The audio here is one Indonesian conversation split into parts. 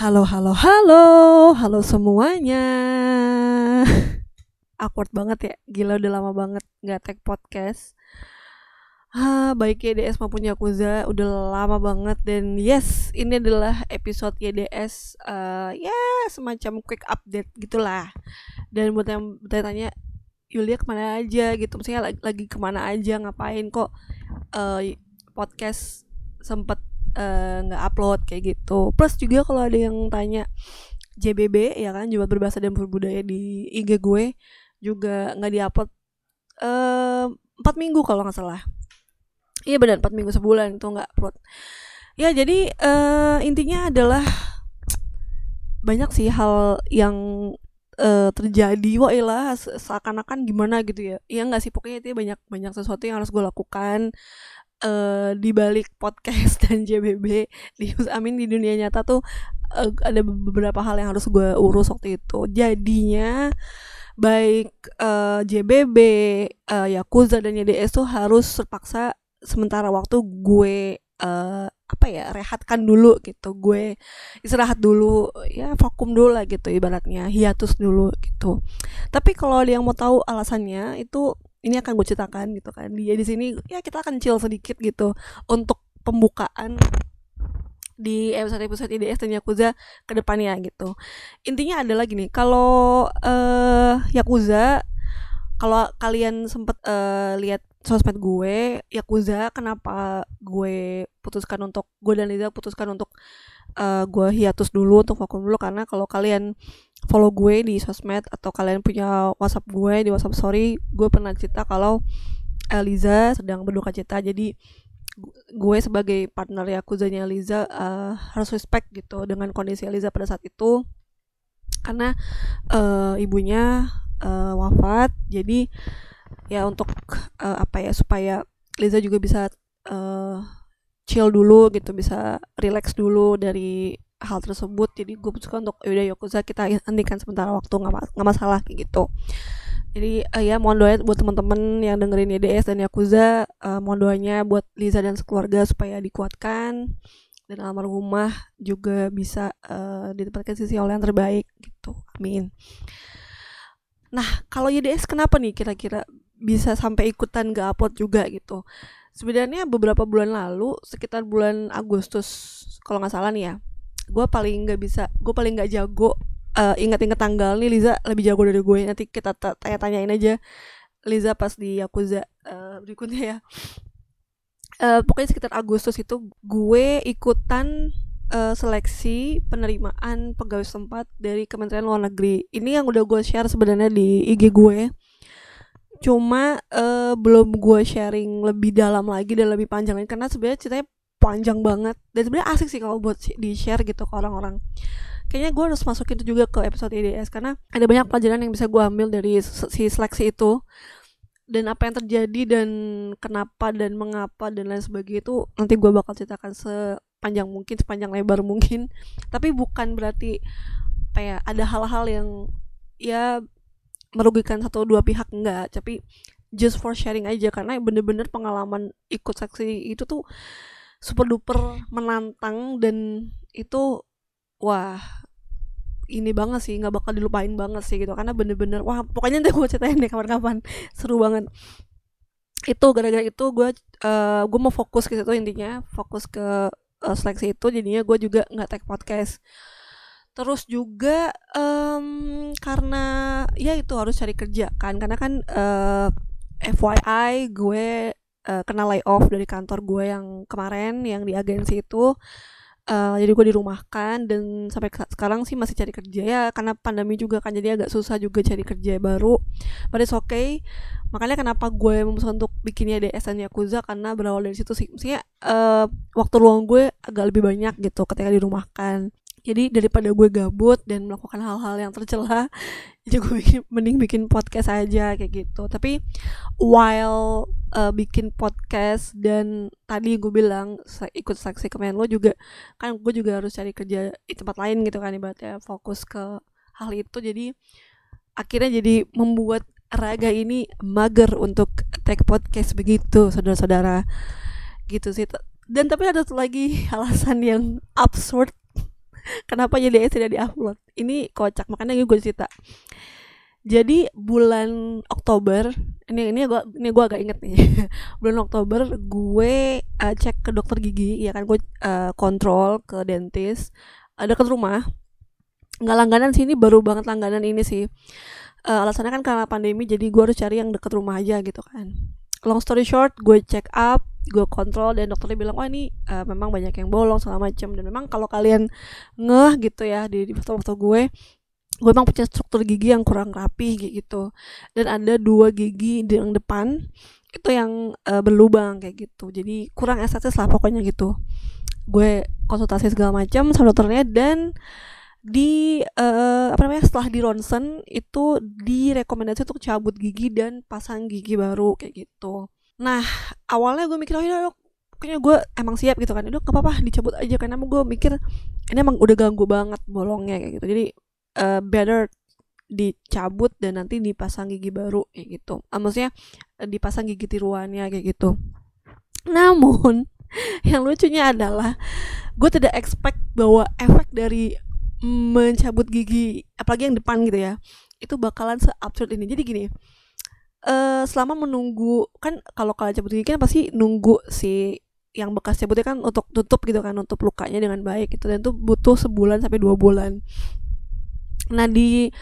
Halo, halo, halo, halo semuanya. Awkward banget ya, gila udah lama banget nggak tag podcast. Ah, baik YDS maupun Yakuza udah lama banget. Dan yes, ini adalah episode YDS uh, ya semacam quick update gitulah. Dan buat yang bertanya Yulia ke mana aja? gitu, maksudnya lagi, lagi ke mana aja, ngapain kok uh, podcast sempet nggak uh, upload kayak gitu. Plus juga kalau ada yang tanya JBB ya kan jumat berbahasa dan berbudaya di IG gue juga nggak diupload eh, empat uh, minggu kalau nggak salah. Iya benar empat minggu sebulan itu nggak upload. Ya jadi uh, intinya adalah banyak sih hal yang uh, terjadi wah ilah seakan-akan gimana gitu ya. Ya nggak sih pokoknya itu banyak banyak sesuatu yang harus gue lakukan uh, di balik podcast dan JBB di Amin di dunia nyata tuh uh, ada beberapa hal yang harus gue urus waktu itu. Jadinya baik uh, JBB uh, Yakuza dan YDS tuh harus terpaksa sementara waktu gue uh, apa ya rehatkan dulu gitu. Gue istirahat dulu ya vakum dulu lah gitu ibaratnya hiatus dulu gitu. Tapi kalau ada yang mau tahu alasannya itu ini akan gue ceritakan gitu kan dia di sini ya kita akan chill sedikit gitu untuk pembukaan di episode-episode IDS dan Yakuza ke depannya gitu. Intinya adalah gini, kalau uh, Yakuza kalau kalian sempet uh, lihat sosmed gue Yakuza kenapa gue putuskan untuk gue dan Liza putuskan untuk uh, gue hiatus dulu untuk vakum dulu. Karena kalau kalian follow gue di sosmed atau kalian punya WhatsApp gue di WhatsApp story gue pernah cerita kalau Liza sedang berduka cita. Jadi gue sebagai partner Yakuzanya Liza uh, harus respect gitu dengan kondisi Liza pada saat itu. Karena uh, ibunya uh, wafat. Jadi ya untuk uh, apa ya supaya Liza juga bisa uh, chill dulu gitu bisa relax dulu dari hal tersebut. Jadi gue putuskan untuk yaudah Yakuza kita hentikan sementara waktu nggak masalah kayak gitu. Jadi uh, ya mohon doa buat teman-teman yang dengerin YDS dan Yakuza uh, mohon doanya buat Liza dan sekeluarga supaya dikuatkan dan almarhumah juga bisa uh, ditempatkan sisi Allah yang terbaik gitu. Amin nah kalau YDS kenapa nih kira-kira bisa sampai ikutan gak upload juga gitu? Sebenarnya beberapa bulan lalu sekitar bulan Agustus kalau nggak salah nih ya gue paling nggak bisa gue paling nggak jago uh, ingat-ingat tanggal nih Liza lebih jago dari gue nanti kita tanya-tanyain aja Liza pas di Yakuza uh, berikutnya ya. Uh, pokoknya sekitar Agustus itu gue ikutan uh, seleksi penerimaan pegawai setempat dari Kementerian Luar Negeri. Ini yang udah gue share sebenarnya di IG gue. Cuma uh, belum gue sharing lebih dalam lagi dan lebih panjang lagi karena sebenarnya ceritanya panjang banget. Dan sebenarnya asik sih kalau buat di share gitu ke orang-orang. Kayaknya gue harus masukin itu juga ke episode IDS karena ada banyak pelajaran yang bisa gue ambil dari si seleksi itu. Dan apa yang terjadi dan kenapa dan mengapa dan lain sebagainya itu nanti gue bakal ceritakan sepanjang mungkin sepanjang lebar mungkin. Tapi bukan berarti kayak ada hal-hal yang ya merugikan satu dua pihak enggak. Tapi just for sharing aja karena bener-bener pengalaman ikut saksi itu tuh super duper menantang dan itu wah ini banget sih nggak bakal dilupain banget sih gitu. Karena bener-bener wah pokoknya nanti gue ceritain deh kapan-kapan. Seru banget. Itu gara-gara itu gue uh, gue mau fokus ke situ intinya fokus ke uh, seleksi itu jadinya gue juga nggak tag podcast. Terus juga um, karena ya itu harus cari kerja kan karena kan uh, eh, FYI gue uh, kena layoff dari kantor gue yang kemarin yang di agensi itu uh, jadi gue dirumahkan dan sampai sekarang sih masih cari kerja ya karena pandemi juga kan jadi agak susah juga cari kerja baru. But it's okay. Makanya kenapa gue memutuskan untuk bikinnya di SN Yakuza karena berawal dari situ sih. Maksudnya uh, waktu luang gue agak lebih banyak gitu ketika dirumahkan jadi daripada gue gabut dan melakukan hal-hal yang tercela jadi gue bikin, mending bikin podcast aja kayak gitu. Tapi while uh, bikin podcast dan tadi gue bilang ikut saksi Kemenlo juga kan gue juga harus cari kerja di tempat lain gitu kan ibaratnya fokus ke hal itu. Jadi akhirnya jadi membuat raga ini mager untuk take podcast begitu saudara-saudara. Gitu sih. Dan tapi ada lagi alasan yang absurd kenapa YDS tidak diupload? Ini kocak makanya gue cerita. Jadi bulan Oktober ini ini gue ini gue agak inget nih. Bulan Oktober gue uh, cek ke dokter gigi ya kan? Gue uh, kontrol ke dentist. Ada ke rumah. Nggak langganan sih ini baru banget langganan ini sih. Uh, alasannya kan karena pandemi jadi gue harus cari yang deket rumah aja gitu kan long story short gue check up gue kontrol dan dokternya bilang oh ini uh, memang banyak yang bolong segala macam dan memang kalau kalian ngeh gitu ya di, di foto-foto gue gue emang punya struktur gigi yang kurang rapi gitu. Dan ada dua gigi di yang depan itu yang uh, berlubang kayak gitu. Jadi kurang estetis lah pokoknya gitu. Gue konsultasi segala macam sama dokternya dan di uh, apa namanya setelah di ronsen itu direkomendasi untuk cabut gigi dan pasang gigi baru kayak gitu nah awalnya gue mikir oh ya kayaknya gue emang siap gitu kan udah apa-apa dicabut aja karena gue mikir ini emang udah ganggu banget bolongnya kayak gitu jadi uh, better dicabut dan nanti dipasang gigi baru kayak gitu. Uh, maksudnya uh, dipasang gigi tiruannya kayak gitu. Namun yang lucunya adalah gue tidak expect bahwa efek dari mencabut gigi apalagi yang depan gitu ya itu bakalan seabsurd ini. Jadi gini, uh, selama menunggu kan kalau kalian cabut gigi kan pasti nunggu si yang bekas cabutnya kan untuk tutup gitu kan untuk lukanya dengan baik gitu dan itu butuh sebulan sampai dua bulan nah di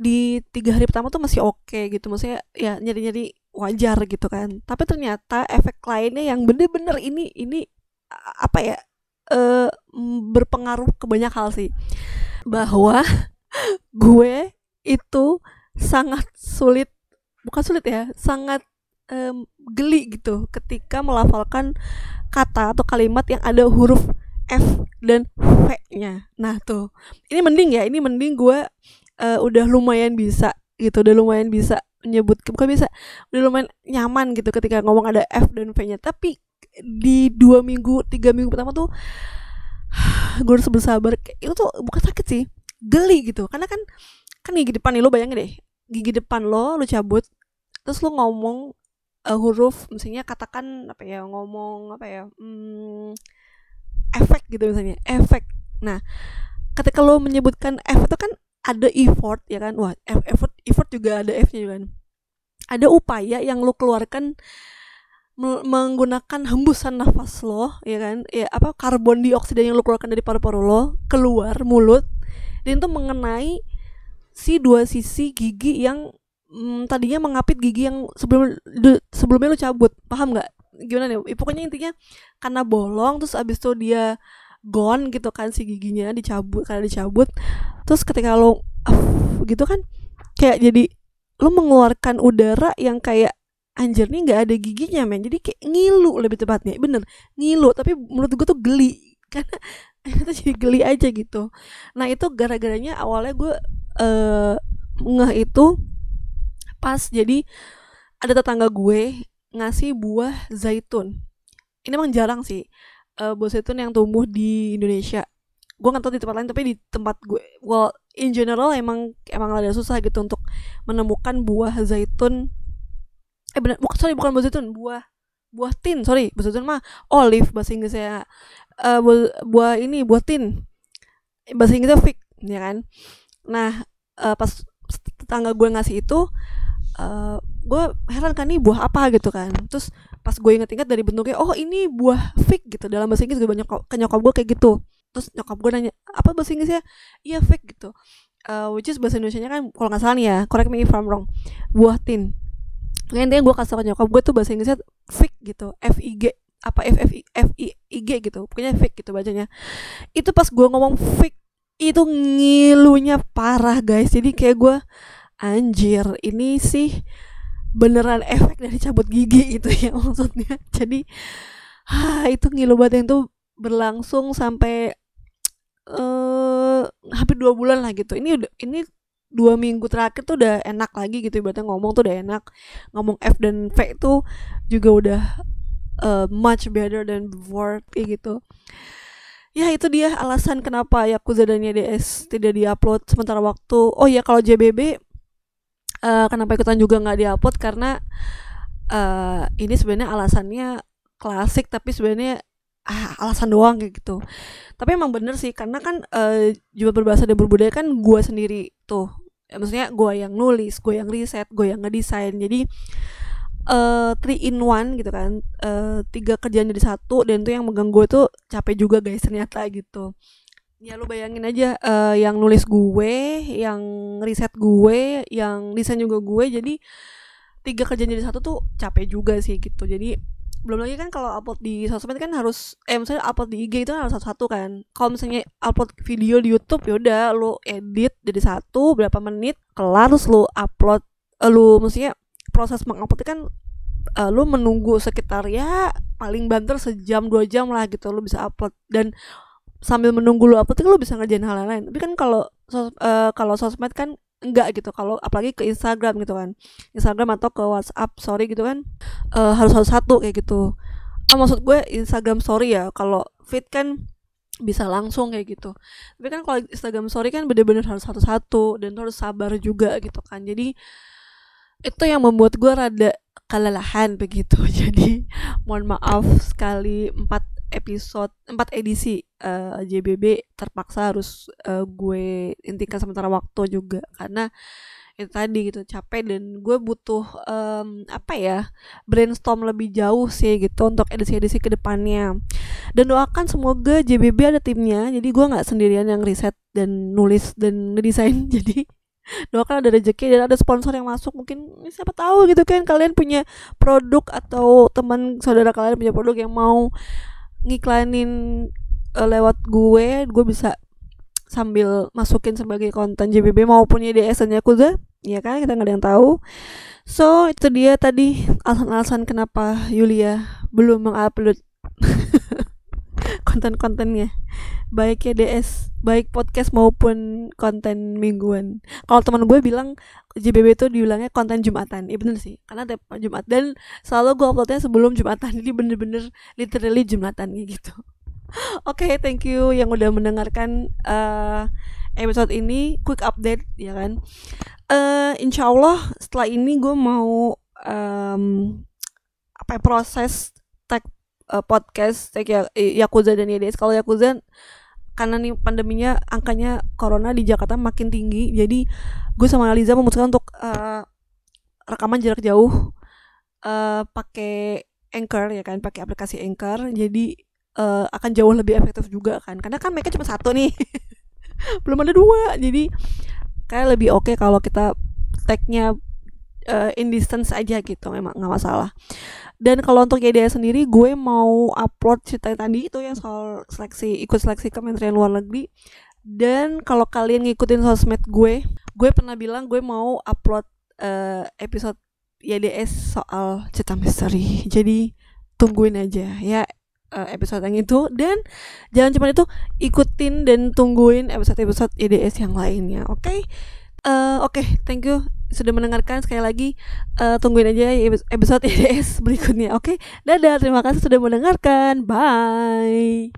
di tiga hari pertama tuh masih oke okay, gitu maksudnya ya nyari nyari wajar gitu kan tapi ternyata efek lainnya yang bener-bener ini ini apa ya uh, berpengaruh ke banyak hal sih bahwa gue itu sangat sulit bukan sulit ya sangat um, geli gitu ketika melafalkan kata atau kalimat yang ada huruf F dan V-nya. Nah tuh, ini mending ya, ini mending gue uh, udah lumayan bisa gitu, udah lumayan bisa nyebut bukan bisa, udah lumayan nyaman gitu ketika ngomong ada F dan V-nya. Tapi di dua minggu, tiga minggu pertama tuh gue harus bersabar. Itu tuh bukan sakit sih, geli gitu. Karena kan kan gigi depan nih lo bayangin deh, gigi depan lo lo cabut, terus lo ngomong uh, huruf, misalnya katakan apa ya ngomong apa ya. Hmm, efek gitu misalnya efek nah ketika lo menyebutkan F itu kan ada effort ya kan wah effort effort juga ada F nya juga kan ada upaya yang lo keluarkan menggunakan hembusan nafas lo ya kan? Ya apa karbon dioksida yang lo keluarkan dari paru-paru lo keluar mulut dan itu mengenai si dua sisi gigi yang mm, tadinya mengapit gigi yang sebelum sebelumnya lo cabut. Paham nggak? Gimana nih pokoknya intinya karena bolong terus abis itu dia gone gitu kan si giginya dicabut karena dicabut. Terus ketika lo uh, gitu kan kayak jadi lo mengeluarkan udara yang kayak anjir nih nggak ada giginya men jadi kayak ngilu lebih tepatnya bener ngilu tapi menurut gue tuh geli karena itu jadi geli aja gitu nah itu gara-garanya awalnya gue uh, ngeh itu pas jadi ada tetangga gue ngasih buah zaitun. Ini emang jarang sih uh, buah zaitun yang tumbuh di Indonesia. Gue nggak tahu di tempat lain tapi di tempat gue, well in general emang emang ada susah gitu untuk menemukan buah zaitun. Eh benar, bukan sorry bukan buah zaitun, buah buah tin, sorry buah zaitun mah olive bahasa Inggrisnya. Uh, buah, buah ini buah tin, bahasa Inggrisnya fig, ya kan. Nah uh, pas tetangga gue ngasih itu uh, gue heran kan nih buah apa? gitu kan. Terus pas gue inget-inget dari bentuknya oh ini buah fig gitu. Dalam bahasa Inggris gue banyak ke nyokap gue kayak gitu. Terus nyokap gue nanya apa bahasa Inggrisnya? Iya fig gitu. Uh, which is bahasa Indonesia kan kalau nggak salah nih ya correct me if I'm wrong buah tin Nah, intinya gue kasih ke nyokap gue tuh bahasa Inggrisnya fig gitu. F I G apa F F I F I, I G gitu. Pokoknya fig gitu bacanya. Itu pas gue ngomong fig itu ngilunya parah guys. Jadi kayak gue anjir ini sih beneran efek dari cabut gigi itu ya maksudnya. Jadi ah, itu ngilu banget yang tuh berlangsung sampai uh, hampir dua bulan lah gitu. Ini udah ini dua minggu terakhir tuh udah enak lagi gitu ibaratnya ngomong tuh udah enak. Ngomong F dan V itu juga udah uh, much better than before kayak gitu. Ya itu dia alasan kenapa Yakuza dan YDS tidak diupload sementara waktu. Oh ya kalau JBB uh, kenapa ikutan juga nggak diupload? Karena uh, ini sebenarnya alasannya klasik tapi sebenarnya ah, alasan doang kayak gitu. Tapi emang bener sih karena kan uh, juga berbahasa dan berbudaya kan gue sendiri tuh maksudnya gue yang nulis gue yang riset gue yang ngedesain. Jadi uh, three in one gitu kan. Uh, tiga kerjaan jadi satu dan tuh yang megang gue tuh capek juga guys ternyata gitu. Ya lu bayangin aja uh, yang nulis gue yang riset gue yang desain juga gue jadi tiga kerjaan jadi satu tuh capek juga sih gitu. Jadi belum lagi kan kalau upload di sosmed kan harus eh misalnya upload di IG itu kan harus satu-satu kan. Kalau misalnya upload video di YouTube ya udah lu edit jadi satu berapa menit kelar terus lu upload uh, lu maksudnya proses mengupload kan uh, lu menunggu sekitar ya paling banter sejam dua jam lah gitu lu bisa upload. Dan sambil menunggu lu upload kan lu bisa ngerjain hal lain. Tapi kan kalau sos, uh, kalau sosmed kan enggak gitu. Kalau apalagi ke Instagram gitu kan. Instagram atau ke WhatsApp sorry gitu kan uh, harus harus satu kayak gitu. Ah, maksud gue Instagram story ya kalau feed kan bisa langsung kayak gitu. Tapi kan kalau Instagram story kan bener-bener harus satu-satu dan harus sabar juga gitu kan. Jadi itu yang membuat gue rada kelelahan begitu. Jadi mohon maaf sekali empat episode empat edisi uh, eh, JBB terpaksa harus uh, gue intikan sementara waktu juga. Karena itu tadi gitu capek dan gue butuh um, apa ya brainstorm lebih jauh sih gitu untuk edisi-edisi ke depannya dan doakan semoga JBB ada timnya jadi gue nggak sendirian yang riset dan nulis dan ngedesain. Jadi doakan ada rezeki dan ada sponsor yang masuk. Mungkin siapa tahu gitu kan kalian punya produk atau teman saudara kalian punya produk yang mau ngiklanin uh, lewat gue gue bisa sambil masukin sebagai konten JBB maupun YDS dan Yakuza. Ya kan? Kita nggak ada yang tahu. So itu dia tadi alasan-alasan kenapa Yulia belum mengupload konten-kontennya baik YDS baik podcast maupun konten mingguan kalau teman gue bilang JBB itu diulangnya konten Jumatan iya bener sih karena tiap Jumat dan selalu gue uploadnya sebelum Jumatan jadi bener-bener literally Jumatan gitu Oke, okay, thank you yang udah mendengarkan uh, episode ini. Quick update, ya kan? Uh, insya Allah setelah ini gue mau um, apa ya, proses tag uh, podcast tag ya, Yakuza dan YDS. Kalau Yakuza karena nih pandeminya angkanya corona di Jakarta makin tinggi, jadi gue sama Aliza memutuskan untuk uh, rekaman jarak jauh uh, pakai Anchor ya kan, pakai aplikasi Anchor. Jadi uh, akan jauh lebih efektif juga kan karena kan mereka cuma satu nih belum ada dua jadi kayak lebih oke okay kalau kita tagnya uh, in distance aja gitu memang nggak masalah. Dan kalau untuk YDA sendiri gue mau upload cerita tadi itu yang soal seleksi ikut seleksi Kementerian Luar Negeri. Dan kalau kalian ngikutin sosmed gue gue pernah bilang gue mau upload uh, episode YDS soal cerita misteri. Jadi tungguin aja ya uh, episode yang itu. Dan jangan cuma itu ikutin dan tungguin episode-episode EDS yang lainnya oke? Okay? uh, oke okay, thank you sudah mendengarkan sekali lagi uh, tungguin aja episode EDS berikutnya oke okay? dadah terima kasih sudah mendengarkan bye